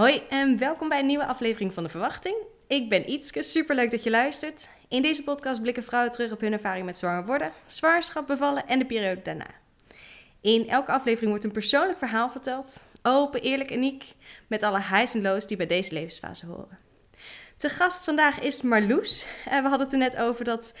Hoi en welkom bij een nieuwe aflevering van De Verwachting. Ik ben Ietske, superleuk dat je luistert. In deze podcast blikken vrouwen terug op hun ervaring met zwanger worden, zwangerschap, bevallen en de periode daarna. In elke aflevering wordt een persoonlijk verhaal verteld, open, eerlijk en uniek, met alle highs en lows die bij deze levensfase horen. Te gast vandaag is Marloes. En we hadden het er net over dat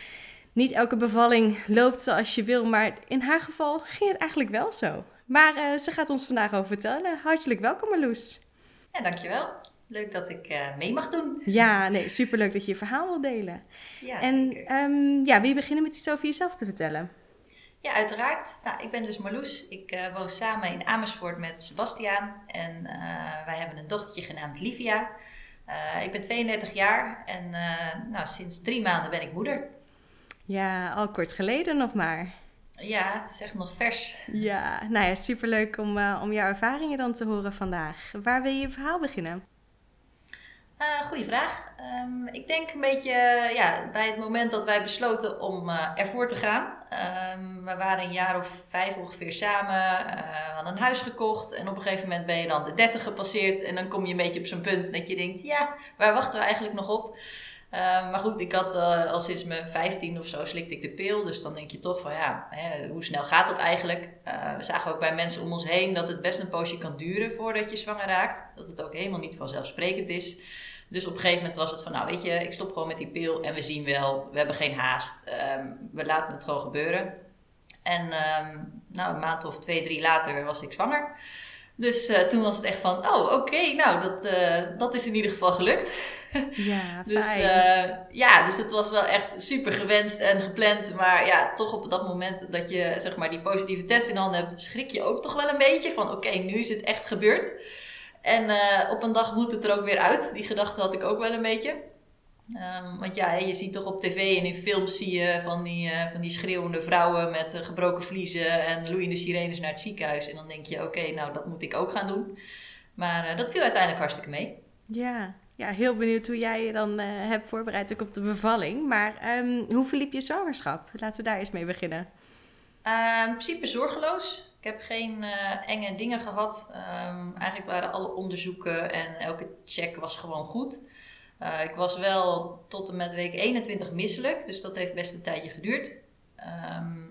niet elke bevalling loopt zoals je wil, maar in haar geval ging het eigenlijk wel zo. Maar uh, ze gaat ons vandaag over vertellen. Hartelijk welkom Marloes. Ja, dankjewel. Leuk dat ik uh, mee mag doen. Ja, nee, superleuk dat je je verhaal wil delen. Ja, en um, ja, wil je beginnen met iets over jezelf te vertellen? Ja, uiteraard. Nou, ik ben dus Marloes. Ik uh, woon samen in Amersfoort met Sebastiaan. En uh, wij hebben een dochtertje genaamd Livia. ik ben 32 jaar en nou, sinds drie maanden ben ik moeder. Ja, al kort geleden nog maar. Ja, het is echt nog vers. Ja, nou ja, superleuk om, uh, om jouw ervaringen dan te horen vandaag. Waar wil je je verhaal beginnen? Uh, goeie vraag. Um, ik denk een beetje ja, bij het moment dat wij besloten om uh, ervoor te gaan. Um, we waren een jaar of vijf ongeveer samen, uh, hadden een huis gekocht en op een gegeven moment ben je dan de dertig gepasseerd en dan kom je een beetje op zo'n punt dat je denkt, ja, waar wachten we eigenlijk nog op? Ehm, maar goed, ik had uh, al sinds mijn 15 of zo slikte ik de pil. Dus dan denk je toch van ja, hè, hoe snel gaat dat eigenlijk? Uh, we zagen ook bij mensen om ons heen dat het best een poosje kan duren voordat je zwanger raakt. Dat het ook helemaal niet vanzelfsprekend is. Dus op een gegeven moment was het van nou weet je, ik stop gewoon met die pil en we zien wel, we hebben geen haast. Um, we laten het gewoon gebeuren. En um, nou, een maand of twee, drie later was ik zwanger. Dus toen was het echt van, oh oké, nou dat, dat is in ieder geval gelukt. Ja, dus uh, ja, dus het was wel echt super gewenst en gepland. Maar ja, toch op dat moment dat je zeg maar die positieve test in handen hebt, schrik je ook toch wel een beetje van oké, okay, nu is het echt gebeurd. En uh, op een dag moet het er ook weer uit. Die gedachte had ik ook wel een beetje. Um, want ja, je ziet toch op tv en in films zie je van die, uh, van die schreeuwende vrouwen met uh, gebroken vliezen en loeiende sirenes naar het ziekenhuis. En dan denk je, oké, okay, nou dat moet ik ook gaan doen. Maar dat viel uiteindelijk hartstikke mee. Ja, ja, heel benieuwd hoe jij je dan uh, hebt voorbereid ook op de bevalling. Maar um, hoe verliep je zwangerschap? Laten we daar eens mee beginnen. Uh, in principe zorgeloos. Ik heb geen uh, enge dingen gehad. Um, eigenlijk waren alle onderzoeken en elke check was gewoon goed. Uh, ik was wel tot en met week 21 misselijk, dus dat heeft best een tijdje geduurd.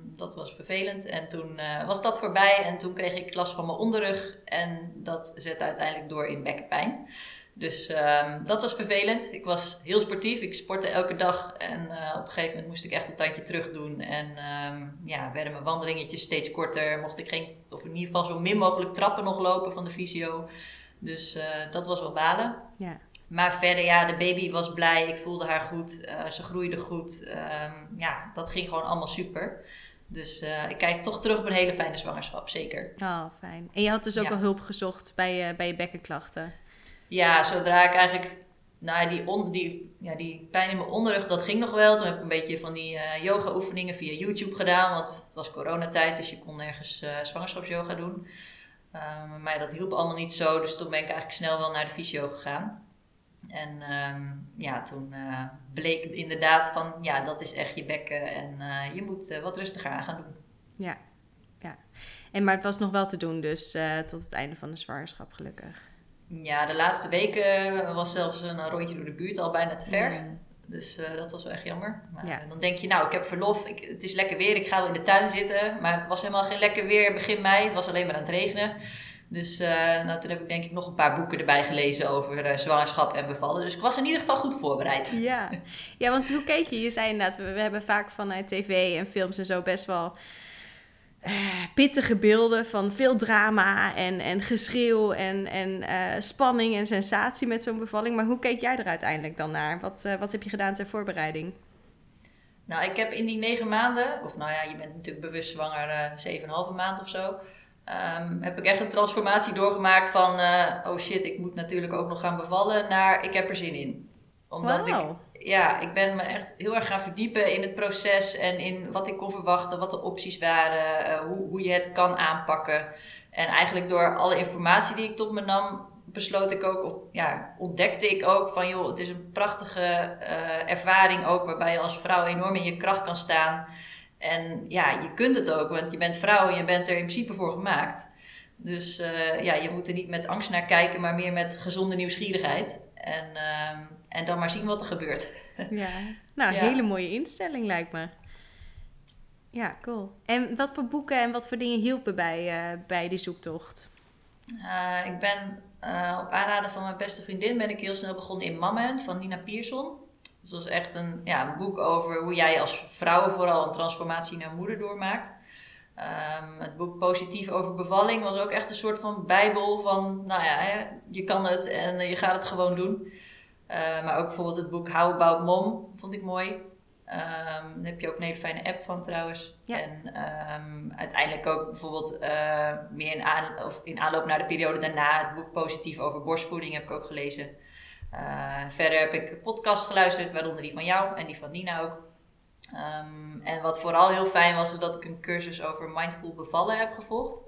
Dat was vervelend. En toen was dat voorbij en toen kreeg ik last van mijn onderrug. En dat zette uiteindelijk door in bekkenpijn. Dus um, dat was vervelend. Ik was heel sportief. Ik sportte elke dag. En uh, op een gegeven moment moest ik echt een tandje terug doen. En um, ja, werden mijn wandelingetjes steeds korter. Mocht ik geen, of in ieder geval zo min mogelijk trappen nog lopen van de fysio. Dus uh, dat was wel balen. Ja. Maar verder, ja, de baby was blij. Ik voelde haar goed. Uh, ze groeide goed. Um, ja, dat ging gewoon allemaal super. Dus ik kijk toch terug op een hele fijne zwangerschap, zeker. Oh, fijn. En je had dus ook ja. al hulp gezocht bij, bij je bekkenklachten? Ja, zodra ik eigenlijk nou, die, on, die, ja, die pijn in mijn onderrug, dat ging nog wel. Toen heb ik een beetje van die uh, yoga oefeningen via YouTube gedaan. Want het was coronatijd, dus je kon nergens uh, zwangerschapsyoga doen. Um, maar dat hielp allemaal niet zo. Dus toen ben ik eigenlijk snel wel naar de fysio gegaan. En um, ja, toen uh, bleek inderdaad van, ja, dat is echt je bekken. En je moet wat rustiger aan gaan doen. Ja, ja. En, maar het was nog wel te doen dus tot het einde van de zwangerschap, gelukkig. Ja, de laatste weken was zelfs een rondje door de buurt al bijna te ver. Mm. Dus uh, dat was wel echt jammer. Maar ja. dan denk je, nou, ik heb verlof, ik, het is lekker weer, ik ga wel in de tuin zitten. Maar het was helemaal geen lekker weer begin mei, het was alleen maar aan het regenen. Dus uh, nou, toen heb ik denk ik nog een paar boeken erbij gelezen over uh, zwangerschap en bevallen. Dus ik was in ieder geval goed voorbereid. Ja, ja want hoe keek je? Je zei inderdaad, we, we hebben vaak vanuit tv en films en zo best wel uh, pittige beelden van veel drama en, en geschreeuw en, en uh, spanning en sensatie met zo'n bevalling. Maar hoe keek jij er uiteindelijk dan naar? Wat, uh, wat heb je gedaan ter voorbereiding? Nou, ik heb in die negen maanden, of nou ja, je bent natuurlijk bewust zwanger, zeven en halve maand of zo. Um, heb ik echt een transformatie doorgemaakt van, oh shit, ik moet natuurlijk ook nog gaan bevallen, naar ik heb er zin in. Omdat wow. ik ja, ik ben me echt heel erg gaan verdiepen in het proces en in wat ik kon verwachten, wat de opties waren, uh, hoe, hoe je het kan aanpakken. En eigenlijk door alle informatie die ik tot me nam, besloot ik ook, of ja, ontdekte ik ook van joh, het is een prachtige uh, ervaring ook, waarbij je als vrouw enorm in je kracht kan staan. En ja, je kunt het ook, want je bent vrouw en je bent er in principe voor gemaakt. Dus ja, je moet er niet met angst naar kijken, maar meer met gezonde nieuwsgierigheid. En, ehm, en dan maar zien wat er gebeurt. Ja, nou, een hele mooie instelling lijkt me. Ja, cool. En wat voor boeken en wat voor dingen hielpen bij, uh, bij die zoektocht? Uh, ik ben uh, op aanraden van mijn beste vriendin ben ik heel snel begonnen in Mammen van Nina Pierson. Dat was echt een, ja, een boek over hoe jij als vrouw vooral een transformatie naar moeder doormaakt. Um, het boek Positief over bevalling was ook echt een soort van bijbel van, nou ja, je kan het en je gaat het gewoon doen. Uh, maar ook bijvoorbeeld het boek How About Mom vond ik mooi. Um, daar heb je ook een hele fijne app van trouwens. Ja. En um, uiteindelijk ook bijvoorbeeld uh, meer in, aan, of in aanloop naar de periode daarna het boek Positief over borstvoeding heb ik ook gelezen. Uh, verder heb ik podcast geluisterd, waaronder die van jou en die van Nina ook. Um, en wat vooral heel fijn was, is dat ik een cursus over mindful bevallen heb gevolgd.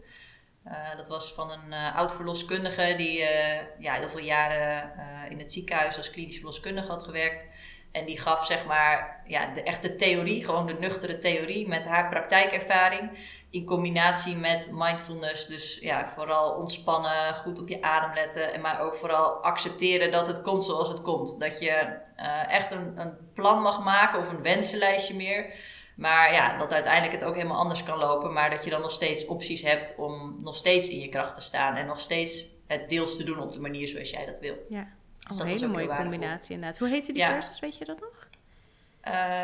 Uh, dat was van een uh, oud verloskundige die uh, ja, heel veel jaren in het ziekenhuis als klinisch verloskundige had gewerkt. En die gaf zeg maar ja, de echte theorie, gewoon de nuchtere theorie met haar praktijkervaring. In combinatie met mindfulness. Dus ja, vooral ontspannen, goed op je adem letten. En maar ook vooral accepteren dat het komt zoals het komt. Dat je echt een, een plan mag maken of een wensenlijstje meer. Maar ja, dat uiteindelijk het ook helemaal anders kan lopen. Maar dat je dan nog steeds opties hebt om nog steeds in je kracht te staan. En nog steeds het deels te doen op de manier zoals jij dat wil. Ja, dus een hele mooie combinatie inderdaad. Hoe heette die cursus, weet je dat nog?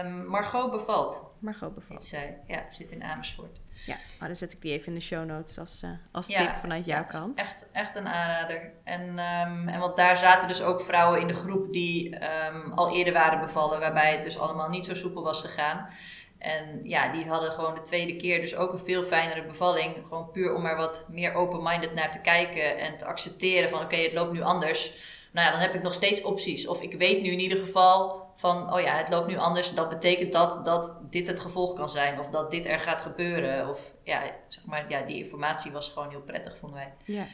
Um, Margot Bevalt. Margot Bevalt. Zij, ja, zit in Amersfoort. Ja, maar dan zet ik die even in de show notes als, uh, als tip vanuit jouw ja, kant. Echt, echt een aanrader. En, um, en want daar zaten dus ook vrouwen in de groep die um, al eerder waren bevallen, waarbij het dus allemaal niet zo soepel was gegaan. En ja, die hadden gewoon de tweede keer dus ook een veel fijnere bevalling. Gewoon puur om er wat meer open-minded naar te kijken en te accepteren van oké, het loopt nu anders. Nou ja, dan heb ik nog steeds opties. Of ik weet nu in ieder geval van, oh ja, het loopt nu anders. Dat betekent dat dat dit het gevolg kan zijn. Of dat dit er gaat gebeuren. Of ja, zeg maar, ja, die informatie was gewoon heel prettig, vonden wij. Ja,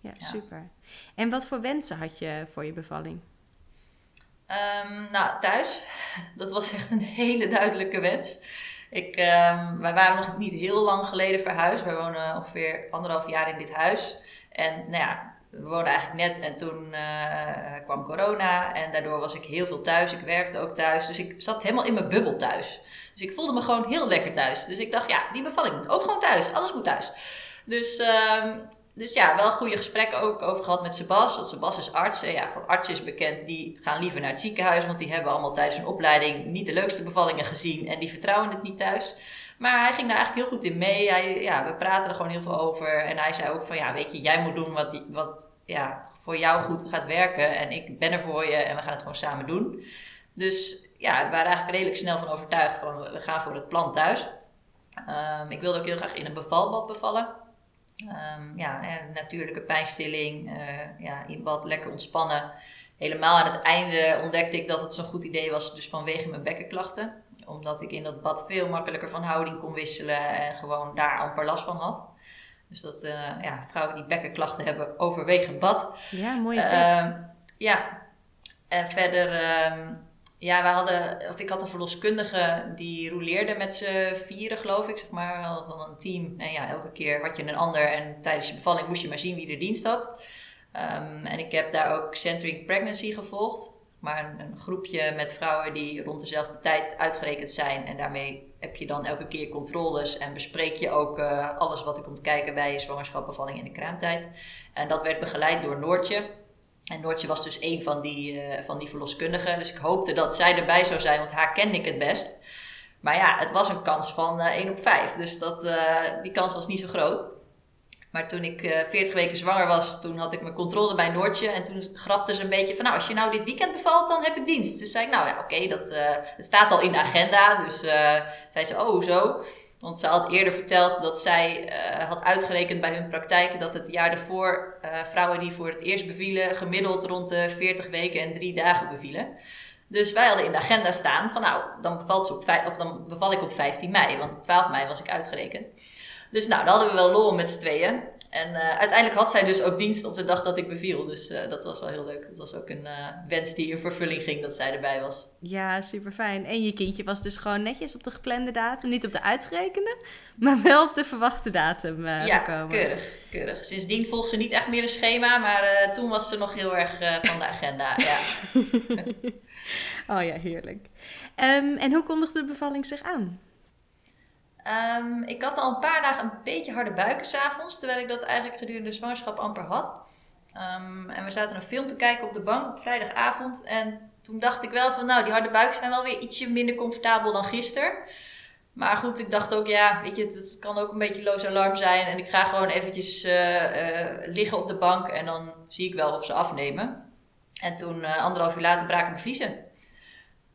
ja, ja. super. En wat voor wensen had je voor je bevalling? Um, nou, thuis. Dat was echt een hele duidelijke wens. Ik, um, wij waren nog niet heel lang geleden verhuisd. We wonen ongeveer anderhalf jaar in dit huis. En nou ja, we woonden eigenlijk net en toen uh, kwam corona. En daardoor was ik heel veel thuis. Ik werkte ook thuis. Dus ik zat helemaal in mijn bubbel thuis. Dus ik voelde me gewoon heel lekker thuis. Dus ik dacht, ja, die bevalling moet ook gewoon thuis. Alles moet thuis. Dus um, dus ja, wel goede gesprekken ook over gehad met Sebas. Want Sebas is arts. En ja, van artsen is bekend, die gaan liever naar het ziekenhuis. Want die hebben allemaal tijdens hun opleiding niet de leukste bevallingen gezien. En die vertrouwen het niet thuis. Maar hij ging daar eigenlijk heel goed in mee. Hij, ja, we praten er gewoon heel veel over. En hij zei ook van, ja, weet je, jij moet doen wat, wat ja, voor jou goed gaat werken. En ik ben er voor je en we gaan het gewoon samen doen. Dus ja, we waren eigenlijk redelijk snel van overtuigd van, we gaan voor het plan thuis. Um, ik wilde ook heel graag in een bevalbad bevallen. Um, ja, natuurlijke pijnstilling, uh, ja, in bad lekker ontspannen. Helemaal aan het einde ontdekte ik dat het zo'n goed idee was, dus vanwege mijn bekkenklachten. Omdat ik in dat bad veel makkelijker van houding kon wisselen en gewoon daar amper last van had. Dus dat uh, ja, vrouwen die bekkenklachten hebben, overwegen bad. Ja, mooie tip. Uh, ja, en verder um, ja, we hadden, of ik had een verloskundige die rouleerde met z'n vieren, geloof ik. Zeg maar. We hadden dan een team. En ja, elke keer had je een ander. En tijdens je bevalling moest je maar zien wie er dienst had. Um, en ik heb daar ook Centering Pregnancy gevolgd. Maar een, groepje met vrouwen die rond dezelfde tijd uitgerekend zijn. En daarmee heb je dan elke keer controles. En bespreek je ook uh, alles wat er komt kijken bij je zwangerschap, bevalling en de kraamtijd. En dat werd begeleid door Noortje. En Noortje was dus een van die, uh, van die verloskundigen. Dus ik hoopte dat zij erbij zou zijn, want haar kende ik het best. Maar ja, het was een kans van uh, 1 op 5. Dus dat, uh, die kans was niet zo groot. Maar toen ik 40 weken zwanger was, toen had ik mijn controle bij Noortje. En toen grapte ze een beetje van, nou, als je nou dit weekend bevalt, dan heb ik dienst. Dus zei ik, nou ja, oké, dat het staat al in de agenda. Dus zei ze, oh, zo. Want ze had eerder verteld dat zij uh, had uitgerekend bij hun praktijk dat het jaar ervoor uh, vrouwen die voor het eerst bevielen gemiddeld rond de 40 weken en drie dagen bevielen. Dus wij hadden in de agenda staan van nou, dan, bevalt ze op, of dan beval ik op 15 mei, want 12 mei was ik uitgerekend. Dus nou, daar hadden we wel lol met z'n tweeën. En uh, uiteindelijk had zij dus ook dienst op de dag dat ik beviel. Dus uh, dat was wel heel leuk. Dat was ook een uh, wens die in vervulling ging dat zij erbij was. Ja, super fijn. En je kindje was dus gewoon netjes op de geplande datum. Niet op de uitgerekende, maar wel op de verwachte datum ja, gekomen. keurig, keurig. Sindsdien volgt ze niet echt meer een schema. Maar toen was ze nog heel erg van de agenda. Ja. oh ja, heerlijk. Um, en hoe kondigde de bevalling zich aan? Um, ik had al een paar dagen een beetje harde buiken s'avonds, terwijl ik dat eigenlijk gedurende de zwangerschap amper had. Um, en we zaten een film te kijken op de bank op vrijdagavond. En toen dacht ik wel van, nou, die harde buiken zijn wel weer ietsje minder comfortabel dan gisteren. Maar goed, ik dacht ook, ja, weet je, het, kan ook een beetje loos alarm zijn. En ik ga gewoon eventjes uh, uh, liggen op de bank en dan zie ik wel of ze afnemen. En toen, uh, anderhalf uur later, braken mijn vliezen.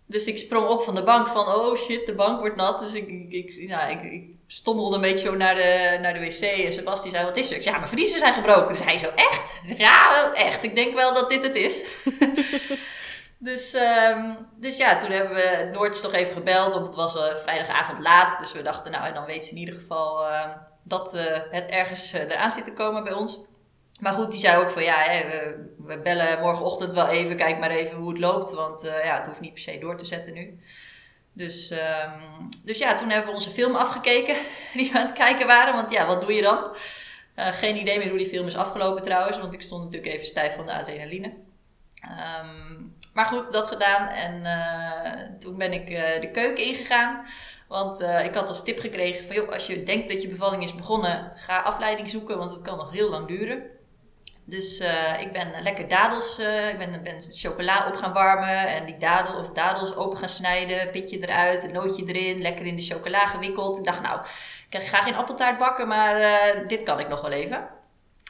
Dus ik sprong op van de bank van, oh shit, de bank wordt nat. Dus ik, ik, ik, nou, ik, ik stommelde een beetje zo naar de, naar de wc. En Sebastian zei, wat is er? Ik zei, ja, mijn vriezen zijn gebroken. Dus hij zo, echt? Ik zeg, ja, echt. Ik denk wel dat dit het is. dus, um, dus ja, toen hebben we Noortjes toch even gebeld. Want het was uh, vrijdagavond laat. Dus we dachten, nou, dan weet ze in ieder geval uh, dat uh, het ergens eraan zit te komen bij ons. Maar goed, die zei ook van ja, hè, we, bellen morgenochtend wel even, kijk maar even hoe het loopt. Want uh, ja, het hoeft niet per se door te zetten nu. Dus, um, dus ja, toen hebben we onze film afgekeken die we aan het kijken waren. Want ja, wat doe je dan? Uh, geen idee meer hoe die film is afgelopen trouwens, want ik stond natuurlijk even stijf van de adrenaline. Um, maar goed, dat gedaan en uh, toen ben ik de keuken ingegaan. Want ik had als tip gekregen van joh, als je denkt dat je bevalling is begonnen, ga afleiding zoeken, want het kan nog heel lang duren. Dus uh, ik ben lekker dadels, uh, ik ben, ben chocola op gaan warmen en die dadel, of dadels open gaan snijden, pitje eruit, een nootje erin, lekker in de chocola gewikkeld. Ik dacht nou, ik ga geen appeltaart bakken, maar uh, dit kan ik nog wel even.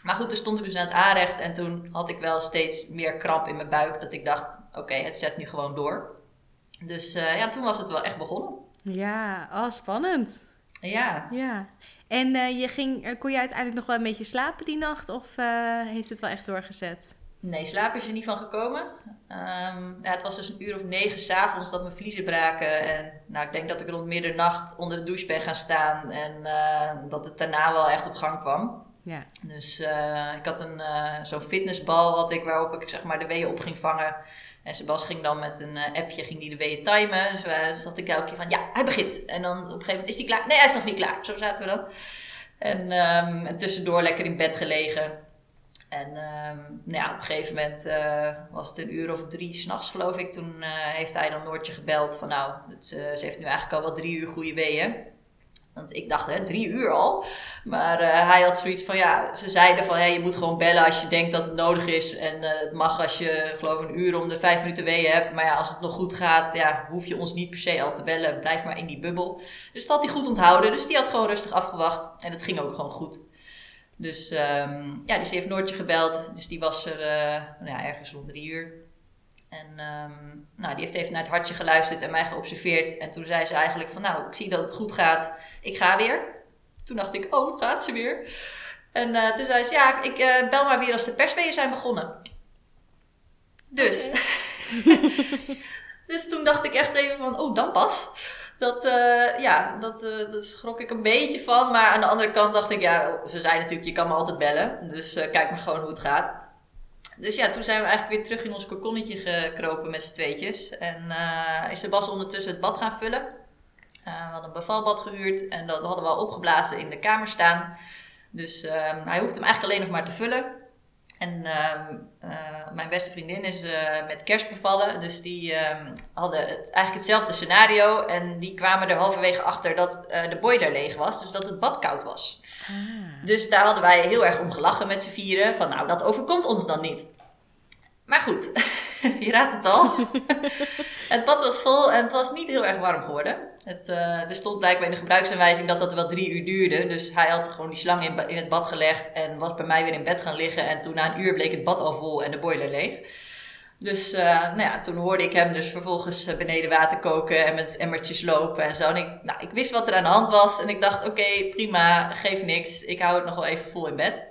Maar goed, toen stond ik dus aan het aanrecht en toen had ik wel steeds meer kramp in mijn buik dat ik dacht, oké, okay, het zet nu gewoon door. Dus ja, toen was het wel echt begonnen. Ja, oh spannend. Ja. Ja. En uh, je ging, uh, kon je uiteindelijk nog wel een beetje slapen die nacht? Of uh, heeft het wel echt doorgezet? Nee, slaap is er niet van gekomen. Um, ja, het was dus een uur of negen s'avonds dat mijn vliezen braken. En nou, ik denk dat ik rond middernacht onder de douche ben gaan staan. En dat het daarna wel echt op gang kwam. Ja. Dus ik had een, zo'n fitnessbal wat ik, waarop ik zeg maar, de weeën op ging vangen. En Sebas ging dan met een appje ging die de weeën timen. Dus uh, zat ik elke keer van, ja, hij begint. En dan op een gegeven moment, is hij klaar? Nee, hij is nog niet klaar. Zo zaten we dan. En, en tussendoor lekker in bed gelegen. En um, nou ja, op een gegeven moment uh, was het een uur of drie s'nachts geloof ik. Toen uh, heeft hij dan Noortje gebeld van nou, het, ze heeft nu eigenlijk al wel drie uur goede weeën. Want ik dacht, hè, drie uur al. Maar uh, hij had zoiets van, ja, ze zeiden van, hey, je moet gewoon bellen als je denkt dat het nodig is. En uh, het mag als je, geloof een uur om de vijf minuten weeën hebt. Maar ja, als het nog goed gaat, ja, hoef je ons niet per se al te bellen. Blijf maar in die bubbel. Dus dat had hij goed onthouden. Dus die had gewoon rustig afgewacht. En het ging ook gewoon goed. Dus um, ja, dus die heeft Noortje gebeld. Dus die was er uh, nou ja, ergens rond drie uur. En um, nou, die heeft even naar het hartje geluisterd en mij geobserveerd. En toen zei ze eigenlijk van, nou, ik zie dat het goed gaat. Ik ga weer. Toen dacht ik, oh, gaat ze weer? En uh, toen zei ze, ja, ik uh, bel maar weer als de persweeën zijn begonnen. Dus. Okay. dus toen dacht ik echt even van, oh, dan pas. Dat, uh, ja, dat, dat schrok ik een beetje van. Maar aan de andere kant dacht ik, ja, ze zei natuurlijk, je kan me altijd bellen. Dus kijk maar gewoon hoe het gaat. Dus ja, toen zijn we eigenlijk weer terug in ons kokonnetje gekropen met z'n tweetjes. En uh, is Sebas ondertussen het bad gaan vullen. Uh, we hadden een bevalbad gehuurd en dat hadden we al opgeblazen in de kamer staan. Dus uh, hij hoeft hem eigenlijk alleen nog maar te vullen. En ehm, uh, mijn beste vriendin is met kerst bevallen. Dus die ehm, hadden het, eigenlijk hetzelfde scenario. En die kwamen er halverwege achter dat de boiler leeg was. Dus dat het bad koud was. Ah. Dus daar hadden wij heel erg om gelachen met z'n vieren. Van nou, dat overkomt ons dan niet. Maar goed, je raadt het al. het bad was vol en het was niet heel erg warm geworden. Het, uh, er stond blijkbaar in de gebruiksaanwijzing dat dat wel drie uur duurde. Dus hij had gewoon die slang in, in het bad gelegd en was bij mij weer in bed gaan liggen. En toen na een uur bleek het bad al vol en de boiler leeg. Dus uh, nou ja, toen hoorde ik hem dus vervolgens eh, beneden water koken en met emmertjes lopen en zo. En ik, nou, ik wist wat er aan de hand was en ik dacht, oké, okay, prima, geef niks. Ik hou het nog wel even vol in bed.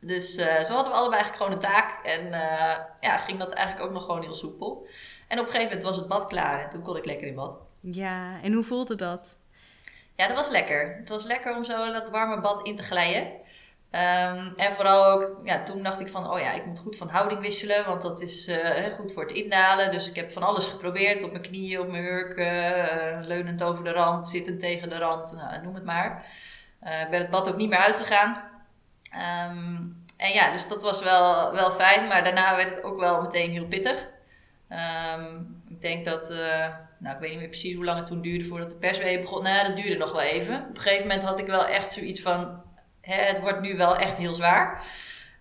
Dus uh, zo hadden we allebei eigenlijk gewoon een taak. En uh, ja, ging dat eigenlijk ook nog gewoon heel soepel. En op een gegeven moment was het bad klaar en toen kon ik lekker in bad. Ja, en hoe voelde dat? Ja, dat was lekker. Het was lekker om zo dat warme bad in te glijden. Ehm, en vooral ook, ja, toen dacht ik van, oh ja, ik moet goed van houding wisselen, want dat is uh, goed voor het indalen. Dus ik heb van alles geprobeerd, op mijn knieën, op mijn hurken, uh, leunend over de rand, zittend tegen de rand, nou, noem het maar. Uh, ik ben het bad ook niet meer uitgegaan. Um, en ja, dus dat was wel, wel fijn, maar daarna werd het ook wel meteen heel pittig. Um, ik denk dat, nou ik weet niet meer precies hoe lang het toen duurde voordat de perswee begon. Nou, dat duurde nog wel even. Op een gegeven moment had ik wel echt zoiets van, het wordt nu wel echt heel zwaar.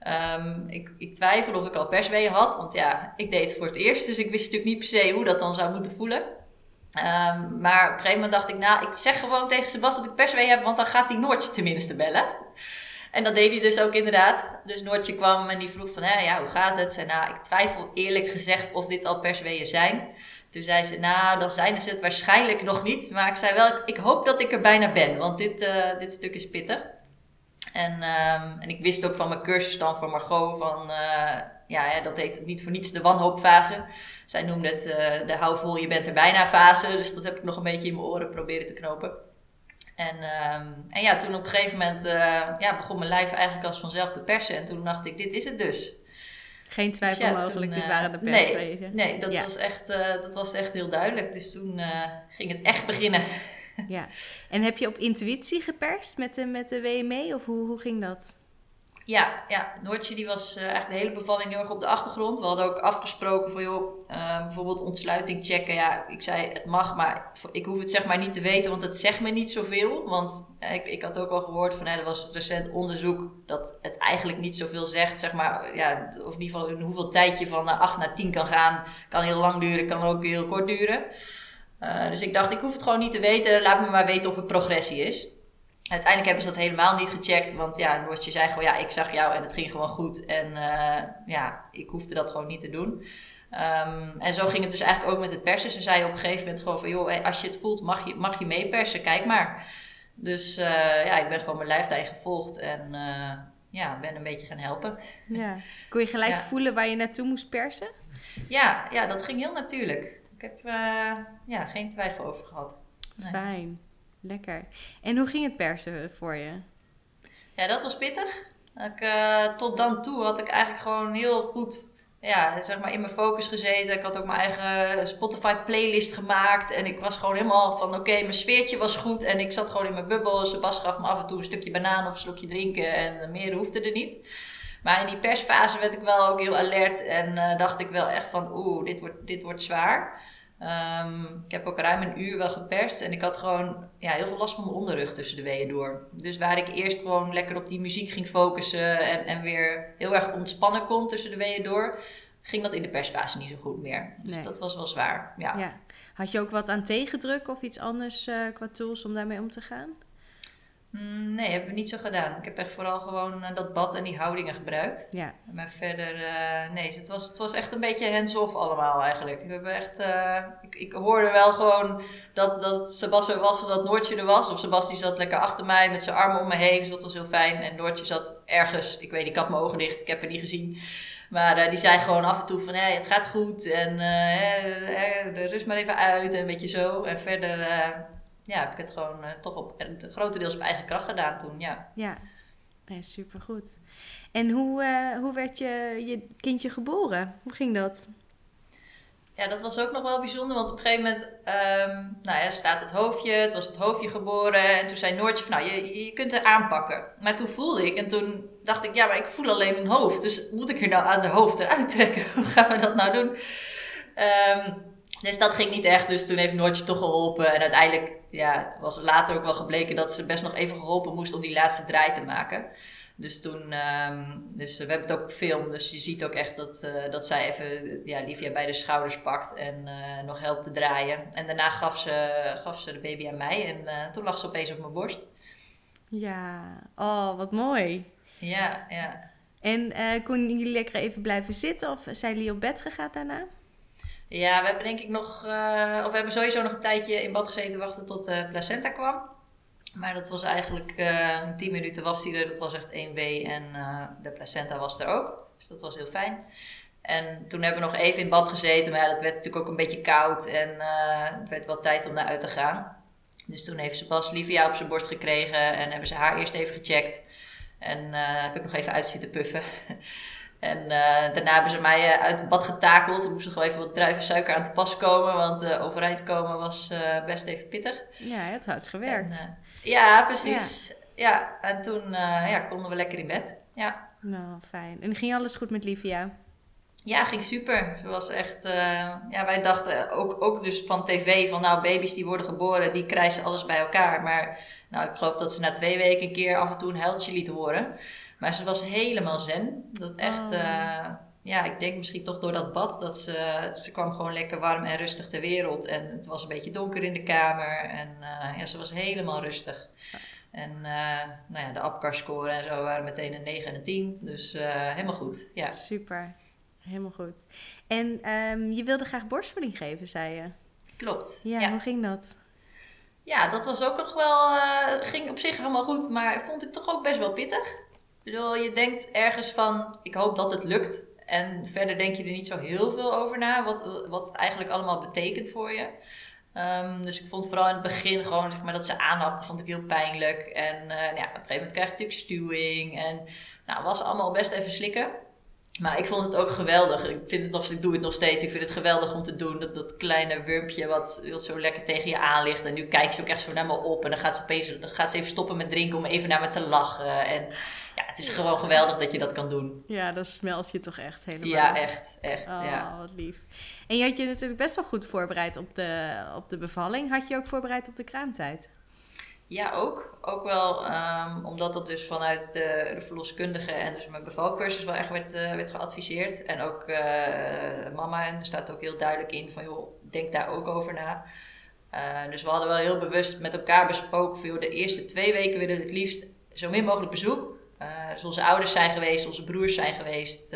Um, ik, ik twijfel of ik al persweeën had, want ja, ik deed het voor het eerst, dus ik wist natuurlijk niet per se hoe dat dan zou moeten voelen. Um, maar op een moment dacht ik, nou, ik zeg gewoon tegen Sebas dat ik perswee heb, want dan gaat die Noortje tenminste bellen. En dat deed hij dus ook inderdaad. Dus Noortje kwam en die vroeg van, ja, hoe gaat het? Zei, nou, ik twijfel eerlijk gezegd of dit al persweeën zijn. Toen zei ze, nou, dan zijn ze het waarschijnlijk nog niet. Maar ik zei wel, ik hoop dat ik er bijna ben, want dit, uh, dit stuk is pittig. En, um, en ik wist ook van mijn cursus dan van Margot van, uh, ja, dat heet niet voor niets de wanhoopfase. Zij noemde het uh, de hou vol, je bent er bijna fase. Dus dat heb ik nog een beetje in mijn oren proberen te knopen. En, um, en ja, toen op een gegeven moment uh, ja, begon mijn lijf eigenlijk als vanzelf te persen. En toen dacht ik, dit is het dus. Geen twijfel dus ja, mogelijk, dit waren de perswezen. Nee, nee dat, ja. was echt, dat was echt heel duidelijk. Dus toen ging het echt beginnen. Ja, en heb je op intuïtie geperst met de, met de WME of hoe, hoe ging dat? Ja, ja, Noortje die was uh, eigenlijk de hele bevalling heel erg op de achtergrond. We hadden ook afgesproken voor joh, uh, bijvoorbeeld ontsluiting checken. Ja, ik zei het mag, maar ik hoef het zeg maar niet te weten, want het zegt me niet zoveel. Want uh, ik, ik had ook al gehoord van, er was recent onderzoek dat het eigenlijk niet zoveel zegt. Zeg maar, ja, of in ieder geval hoeveel tijd je van 8 naar 10 kan gaan. Kan heel lang duren, kan ook heel kort duren. Uh, dus ik dacht, ik hoef het gewoon niet te weten. Laat me maar weten of het progressie is. Uiteindelijk hebben ze dat helemaal niet gecheckt. Want ja, Noortje zei gewoon, ja, ik zag jou en het ging gewoon goed. En uh, ja, ik hoefde dat gewoon niet te doen. Um, en zo ging het dus eigenlijk ook met het persen. Ze zei op een gegeven moment gewoon van, joh, als je het voelt, mag je, mag je meepersen. Kijk maar. Dus uh, ja, ik ben gewoon mijn lijf daarin gevolgd. En uh, ja, ben een beetje gaan helpen. Ja. Kon je gelijk ja. voelen waar je naartoe moest persen? Ja, ja, dat ging heel natuurlijk. Ik heb uh, ja, geen twijfel over gehad. Nee. Fijn, lekker. En hoe ging het persen voor je? Ja, dat was pittig. Ik, uh, tot dan toe had ik eigenlijk gewoon heel goed ja, zeg maar in mijn focus gezeten. Ik had ook mijn eigen Spotify playlist gemaakt. En ik was gewoon helemaal van oké, okay, mijn sfeertje was goed. En ik zat gewoon in mijn bubbel. Sebas gaf me af en toe een stukje banaan of een slokje drinken. En meer hoefde er niet. Maar in die persfase werd ik wel ook heel alert en uh, dacht ik wel echt van oeh, dit wordt, dit wordt zwaar. Um, ik heb ook ruim een uur wel geperst en ik had gewoon ja, heel veel last van mijn onderrug tussen de weeën door. Dus waar ik eerst gewoon lekker op die muziek ging focussen en, en weer heel erg ontspannen kon tussen de weeën door, ging dat in de persfase niet zo goed meer. Dus nee. dat was wel zwaar. Ja. ja. Had je ook wat aan tegendruk of iets anders uh, qua tools om daarmee om te gaan? Mm, nee, hebben we niet zo gedaan. Ik heb echt vooral gewoon uh, dat bad en die houdingen gebruikt. Ja. Maar verder, uh, nee, het was, het was echt een beetje hands-off allemaal eigenlijk. We hebben echt, uh, ik, ik hoorde wel gewoon dat, dat Sebas er was, dat Noortje er was. Of Sebas die zat lekker achter mij met zijn armen om me heen, dus dat was heel fijn. En Noortje zat ergens, ik weet niet, ik had mijn ogen dicht, ik heb haar niet gezien. Maar die zei gewoon af en toe van, hey, het gaat goed en rust maar even uit en een beetje zo. En verder ja, heb ik het gewoon uh, toch op, grotendeels op eigen kracht gedaan toen, ja. Ja, ja supergoed. En hoe, uh, hoe werd je, je kindje geboren? Hoe ging dat? Ja, dat was ook nog wel bijzonder, want op een gegeven moment um, nou ja, staat het hoofdje, het was het hoofdje geboren. En toen zei Noortje van, nou, je, je kunt het aanpakken. Maar toen voelde ik, en toen dacht ik, ja, maar ik voel alleen een hoofd. Dus moet ik er nou aan de hoofd eruit trekken? Hoe gaan we dat nou doen? Um, dus dat ging niet echt. Dus toen heeft Noortje toch geholpen. En uiteindelijk ja, was later ook wel gebleken dat ze best nog even geholpen moest om die laatste draai te maken. Dus toen, um, dus we hebben het ook gefilmd. Dus je ziet ook echt dat, uh, dat zij even ja, Livia bij de schouders pakt en uh, nog helpt te draaien. En daarna gaf ze, gaf ze de baby aan mij en uh, toen lag ze opeens op mijn borst. Ja, oh wat mooi. Ja, ja. En konden jullie lekker even blijven zitten of zijn jullie op bed gegaan daarna? Ja, we hebben denk ik nog, uh, of we hebben sowieso nog een tijdje in bad gezeten wachten tot de placenta kwam. Maar dat was eigenlijk uh, 10 minuten was die er, dat was echt 1B en uh, de placenta was er ook. Dus dat was heel fijn. En toen hebben we nog even in bad gezeten, maar ja, dat werd natuurlijk ook een beetje koud en het werd wel tijd om naar uit te gaan. Dus toen heeft ze pas Livia op zijn borst gekregen en hebben ze haar eerst even gecheckt. En heb ik nog even uit zitten puffen. En daarna hebben ze mij uit het bad getakeld. Er moest nog wel even wat druivensuiker aan te pas komen. Want overeind komen was best even pittig. Ja, het had gewerkt. ja, precies. Ja. en toen ja, konden we lekker in bed. Ja. Nou, fijn. En ging alles goed met Livia? Ja, ging super. Ze was echt, uh, ja, wij dachten ook, ook dus van tv van nou, baby's die worden geboren, die krijgen alles bij elkaar. Maar nou, ik geloof dat ze na twee weken een keer af en toe een huiltje liet horen. Maar ze was helemaal zen. Dat echt, oh. uh, ja, ik denk misschien toch door dat bad, dat ze, ze kwam gewoon lekker warm en rustig ter wereld. En het was een beetje donker in de kamer en uh, ja, ze was helemaal rustig. En uh, nou ja, de APCAR-score en zo waren meteen een 9 en een 10. Dus helemaal goed. Ja. Super. Helemaal goed. En um, je wilde graag borstvoeding geven, zei je. Klopt. Ja, hoe ging dat? Ja, dat was ook nog wel, uh, ging op zich helemaal goed, maar vond ik toch ook best wel pittig. Bedoel, je denkt ergens van, ik hoop dat het lukt. En verder denk je er niet zo heel veel over na, wat, wat het eigenlijk allemaal betekent voor je. Um, dus ik vond vooral in het begin gewoon, zeg maar, dat ze aanhapte, vond ik heel pijnlijk. En nou ja, op een gegeven moment krijg je natuurlijk stuwing. En nou, was allemaal best even slikken. Maar ik vond het ook geweldig. Ik, vind het nog, ik doe het nog steeds. Ik vind het geweldig om te doen. Dat, dat kleine wurmpje wat, wat zo lekker tegen je aan ligt. En nu kijkt ze ook echt zo naar me op. En dan gaat ze opeens dan gaat ze even stoppen met drinken om even naar me te lachen. En ja, het is gewoon geweldig dat je dat kan doen. Ja, dan smelt je toch echt helemaal. Ja, echt. echt oh, ja. wat lief. En je had je natuurlijk best wel goed voorbereid op de, op de bevalling. Had je ook voorbereid op de kraamtijd? Ja, ook. Ook wel um, omdat dat dus vanuit de, de, verloskundige en dus mijn bevalcursus wel echt werd, uh, werd geadviseerd. En ook uh, mama, en er staat ook heel duidelijk in van joh, denk daar ook over na. Uh, dus we hadden wel heel bewust met elkaar besproken van joh, de eerste twee weken willen we het liefst zo min mogelijk bezoek. dus onze ouders zijn geweest, onze broers zijn geweest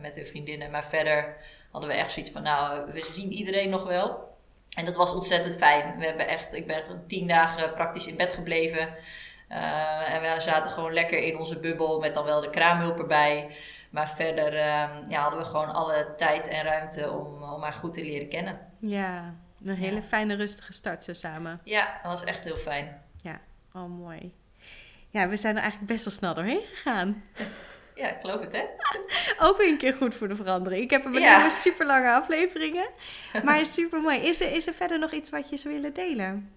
met hun vriendinnen. Maar verder hadden we echt zoiets van nou, we zien iedereen nog wel. En dat was ontzettend fijn. We hebben echt, ik ben tien dagen praktisch in bed gebleven. Uh, en we zaten gewoon lekker in onze bubbel met dan wel de kraamhulp erbij. Maar verder uh, ja, hadden we gewoon alle tijd en ruimte om, om haar goed te leren kennen. Ja, een hele fijne rustige start zo samen. Ja, dat was echt heel fijn. Ja, oh mooi. Ja, we zijn er eigenlijk best wel snel doorheen gegaan. Ja, ik geloof het, hè? Ook weer een keer goed voor de verandering. Ik heb een ja. super lange afleveringen. Maar super mooi. Is er, is er verder nog iets wat je zou willen delen?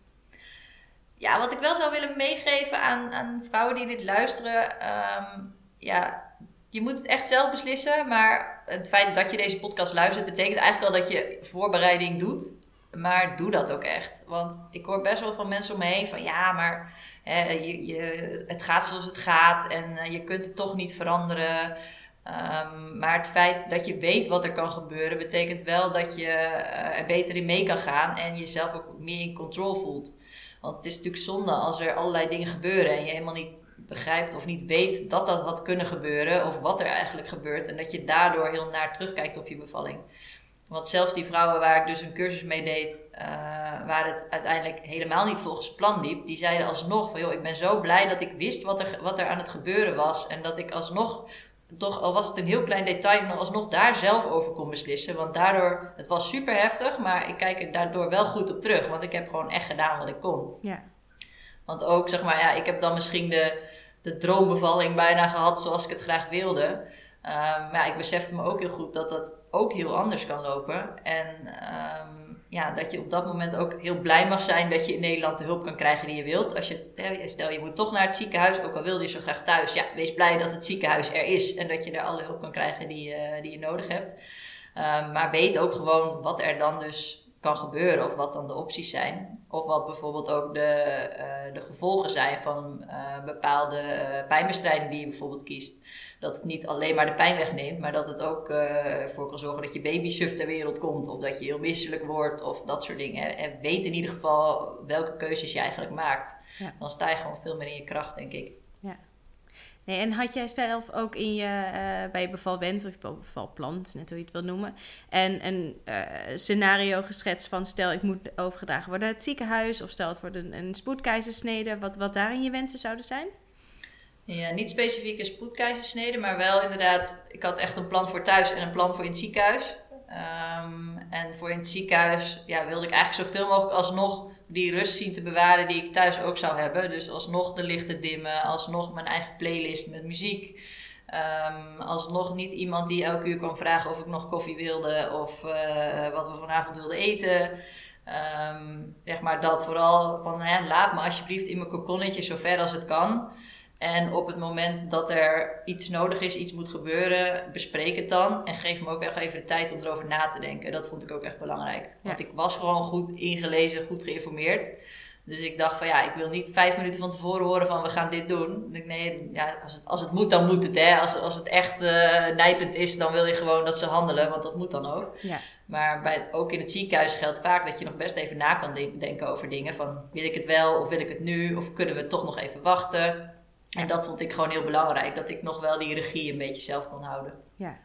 Ja, wat ik wel zou willen meegeven aan, aan vrouwen die dit luisteren. Ehm, ja, je moet het echt zelf beslissen. Maar het feit dat je deze podcast luistert, betekent eigenlijk al dat je voorbereiding doet. Maar doe dat ook echt. Want ik hoor best wel van mensen om me heen van ja, maar je, je, het gaat zoals het gaat en eh, je kunt het toch niet veranderen. Um, maar het feit dat je weet wat er kan gebeuren, betekent wel dat je uh, er beter in mee kan gaan en jezelf ook meer in controle voelt. Want het is natuurlijk zonde als er allerlei dingen gebeuren en je helemaal niet begrijpt of niet weet dat dat had kunnen gebeuren of wat er eigenlijk gebeurt en dat je daardoor heel naar terugkijkt op je bevalling. Want zelfs die vrouwen waar ik dus een cursus mee deed, uh, waar het uiteindelijk helemaal niet volgens plan liep, die zeiden alsnog van joh, ik ben zo blij dat ik wist wat er, wat er aan het gebeuren was. En dat ik alsnog, toch al was het een heel klein detail, nog alsnog daar zelf over kon beslissen. Want daardoor, het was super heftig, maar ik kijk er daardoor wel goed op terug. Want ik heb gewoon echt gedaan wat ik kon. Ja. Want ook, zeg maar, ja, ik heb dan misschien de, de droombevalling bijna gehad zoals ik het graag wilde. Um, maar ja, ik besefte me ook heel goed dat dat ook heel anders kan lopen. En um, ja, dat je op dat moment ook heel blij mag zijn dat je in Nederland de hulp kan krijgen die je wilt. Als je, stel je moet toch naar het ziekenhuis, ook al wilde je zo graag thuis. Ja, wees blij dat het ziekenhuis er is en dat je er alle hulp kan krijgen die, uh, die je nodig hebt. Um, maar weet ook gewoon wat er dan dus kan gebeuren of wat dan de opties zijn. Of wat bijvoorbeeld ook de, uh, de gevolgen zijn van uh, bepaalde uh, pijnbestrijding die je bijvoorbeeld kiest. Dat het niet alleen maar de pijn wegneemt, maar dat het ook ervoor kan zorgen dat je baby suf ter wereld komt. Of dat je heel misselijk wordt of dat soort dingen. En weet in ieder geval welke keuzes je eigenlijk maakt. Ja. Dan sta je gewoon veel meer in je kracht, denk ik. Nee, en had jij zelf ook in je, uh, bij je bevalwens of je bevalplan, net hoe je het wil noemen, en een uh, scenario geschetst van stel ik moet overgedragen worden naar het ziekenhuis of stel het wordt een, spoedkeizersnede, wat, wat daarin je wensen zouden zijn? Ja, niet specifiek een spoedkeizersnede, maar wel inderdaad, ik had echt een plan voor thuis en een plan voor in het ziekenhuis. Um, en voor in het ziekenhuis ja, wilde ik eigenlijk zoveel mogelijk alsnog die rust zien te bewaren die ik thuis ook zou hebben. Dus alsnog de lichten dimmen, alsnog mijn eigen playlist met muziek. Um, alsnog niet iemand die elke uur kwam vragen of ik nog koffie wilde of uh, wat we vanavond wilden eten. Um, zeg maar dat vooral van hè, laat me alsjeblieft in mijn kokonnetje zo ver als het kan. En op het moment dat er iets nodig is, iets moet gebeuren, bespreek het dan. En geef me ook echt even de tijd om erover na te denken. Dat vond ik ook echt belangrijk. Want ik was gewoon goed ingelezen, goed geïnformeerd. Dus ik dacht van ja, ik wil niet vijf minuten van tevoren horen van we gaan dit doen. Ik nee, ja, als, het, als het moet, dan moet het. Hè. Als, als het echt uh, nijpend is, dan wil je gewoon dat ze handelen, want dat moet dan ook. Ja. Maar bij, ook in het ziekenhuis geldt vaak dat je nog best even na kan denken over dingen. Van wil ik het wel of wil ik het nu? Of kunnen we toch nog even wachten? En dat vond ik gewoon heel belangrijk, dat ik nog wel die regie een beetje zelf kon houden. Ja,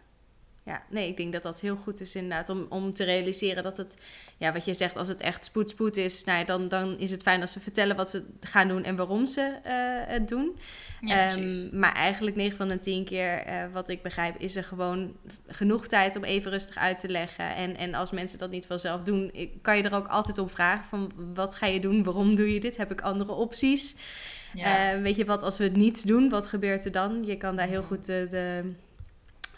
ja, nee, ik denk dat dat heel goed is inderdaad. Om, om te realiseren dat het, ja, wat je zegt, als het echt spoed, spoed is, nou ja, dan, dan is het fijn als ze vertellen wat ze gaan doen en waarom ze uh, het doen. Ja, um, maar eigenlijk 9 van de 10 keer, uh, wat ik begrijp, is er gewoon genoeg tijd om even rustig uit te leggen. En, en als mensen dat niet vanzelf doen, kan je er ook altijd om vragen van wat ga je doen, waarom doe je dit, heb ik andere opties? Ja. Uh, weet je wat, als we het niet doen, wat gebeurt er dan? Je kan daar heel goed de, de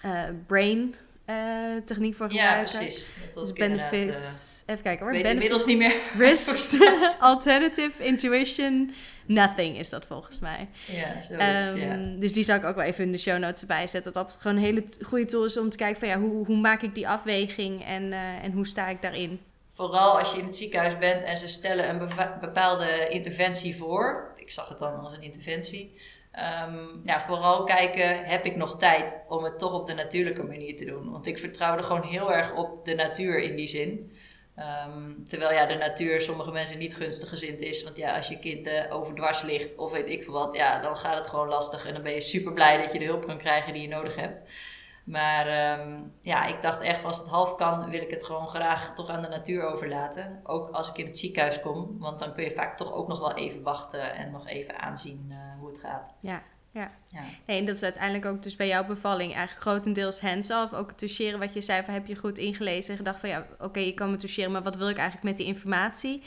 uh, brain uh, techniek voor gebruiken. Ja, precies. Dat dus benefits. even kijken hoor. Weet benefits, inmiddels niet meer. Risks, alternative, intuition, nothing is dat volgens mij. Ja, zoiets, um, ja. Dus die zal ik ook wel even in de show notes erbij zetten. Dat het gewoon een hele goede tool is om te kijken van ja, hoe, hoe maak ik die afweging en, en hoe sta ik daarin? Vooral als je in het ziekenhuis bent en ze stellen een bepaalde interventie voor. Ik zag het dan als een interventie. Um, ja, vooral kijken, heb ik nog tijd om het toch op de natuurlijke manier te doen? Want ik vertrouwde gewoon heel erg op de natuur in die zin. Um, terwijl ja, de natuur sommige mensen niet gunstig gezind is. Want ja, als je kind uh, overdwars ligt of weet ik veel wat, ja, dan gaat het gewoon lastig. En dan ben je super blij dat je de hulp kan krijgen die je nodig hebt. Maar um, ja, ik dacht echt, als het half kan, wil ik het gewoon graag toch aan de natuur overlaten. Ook als ik in het ziekenhuis kom, want dan kun je vaak toch ook nog wel even wachten en nog even aanzien uh, hoe het gaat. Ja, ja. ja. Nee, en dat is uiteindelijk ook dus bij jouw bevalling eigenlijk grotendeels hands-off. Ook het toucheren wat je zei, van heb je goed ingelezen en gedacht van ja, oké, je kan me toucheren, maar wat wil ik eigenlijk met die informatie?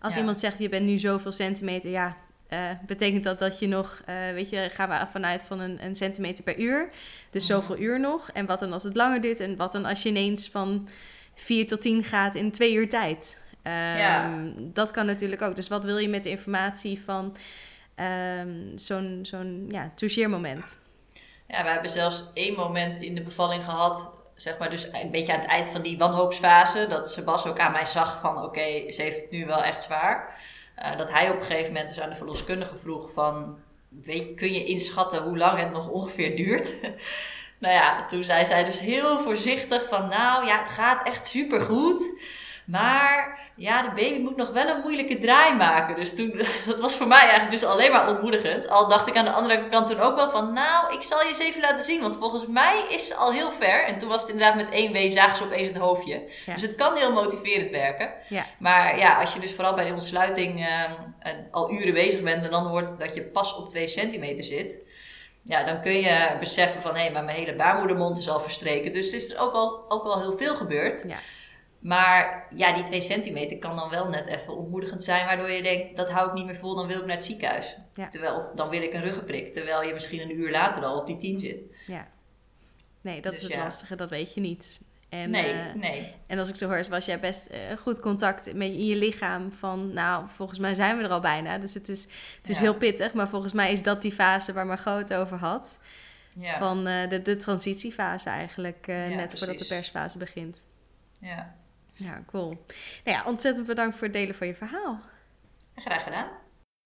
Als ja. iemand zegt, je bent nu zoveel centimeter, ja, uh, betekent dat dat je nog, uh, weet je, gaan we vanuit van een, een centimeter per uur. Dus zoveel uur nog. En wat dan als het langer duurt en wat dan als je ineens van 4 tot 10 gaat in twee uur tijd. Um, ja. Dat kan natuurlijk ook. Dus wat wil je met de informatie van um, zo'n zo'n ja, toucheermoment? Ja, we hebben zelfs één moment in de bevalling gehad zeg maar dus een beetje aan het eind van die wanhoopsfase, dat Sebas ook aan mij zag van oké, okay, ze heeft het nu wel echt zwaar. Uh, dat hij op een gegeven moment dus aan de verloskundige vroeg van, weet, kun je inschatten hoe lang het nog ongeveer duurt? nou ja, toen zei zij dus heel voorzichtig van, nou ja, het gaat echt supergoed. Maar ja, de baby moet nog wel een moeilijke draai maken. Dus toen, dat was voor mij eigenlijk dus alleen maar ontmoedigend. Al dacht ik aan de andere kant toen ook wel van, nou, ik zal je eens even laten zien. Want volgens mij is ze al heel ver. En toen was het inderdaad met één W zagen ze opeens het hoofdje. Dus het kan heel motiverend werken. Ja. Maar ja, als je dus vooral bij de ontsluiting uh, al uren bezig bent en dan hoort dat je pas op 2 centimeter zit. Ja, dan kun je beseffen van, hé, hey, maar mijn hele baarmoedermond is al verstreken. Dus is er ook al, ook al heel veel gebeurd. Ja. Maar ja, die twee centimeter kan dan wel net even ontmoedigend zijn, waardoor je denkt, dat hou ik niet meer vol, dan wil ik naar het ziekenhuis. Terwijl, of dan wil ik een ruggenprik, terwijl je misschien een uur later al op die tien zit. Ja. Nee, dat is dus het lastige, dat weet je niet. En, nee, uh, nee. En als ik zo hoor, was jij best uh, goed contact met in je lichaam van, nou, volgens mij zijn we er al bijna. Dus het is, het is ja. heel pittig, maar volgens mij is dat die fase waar Margot het over had. Ja. Van uh, de, de transitiefase eigenlijk, net precies. voordat de persfase begint. Ja. Ja, cool. Nou ja, ontzettend bedankt voor het delen van je verhaal. Graag gedaan.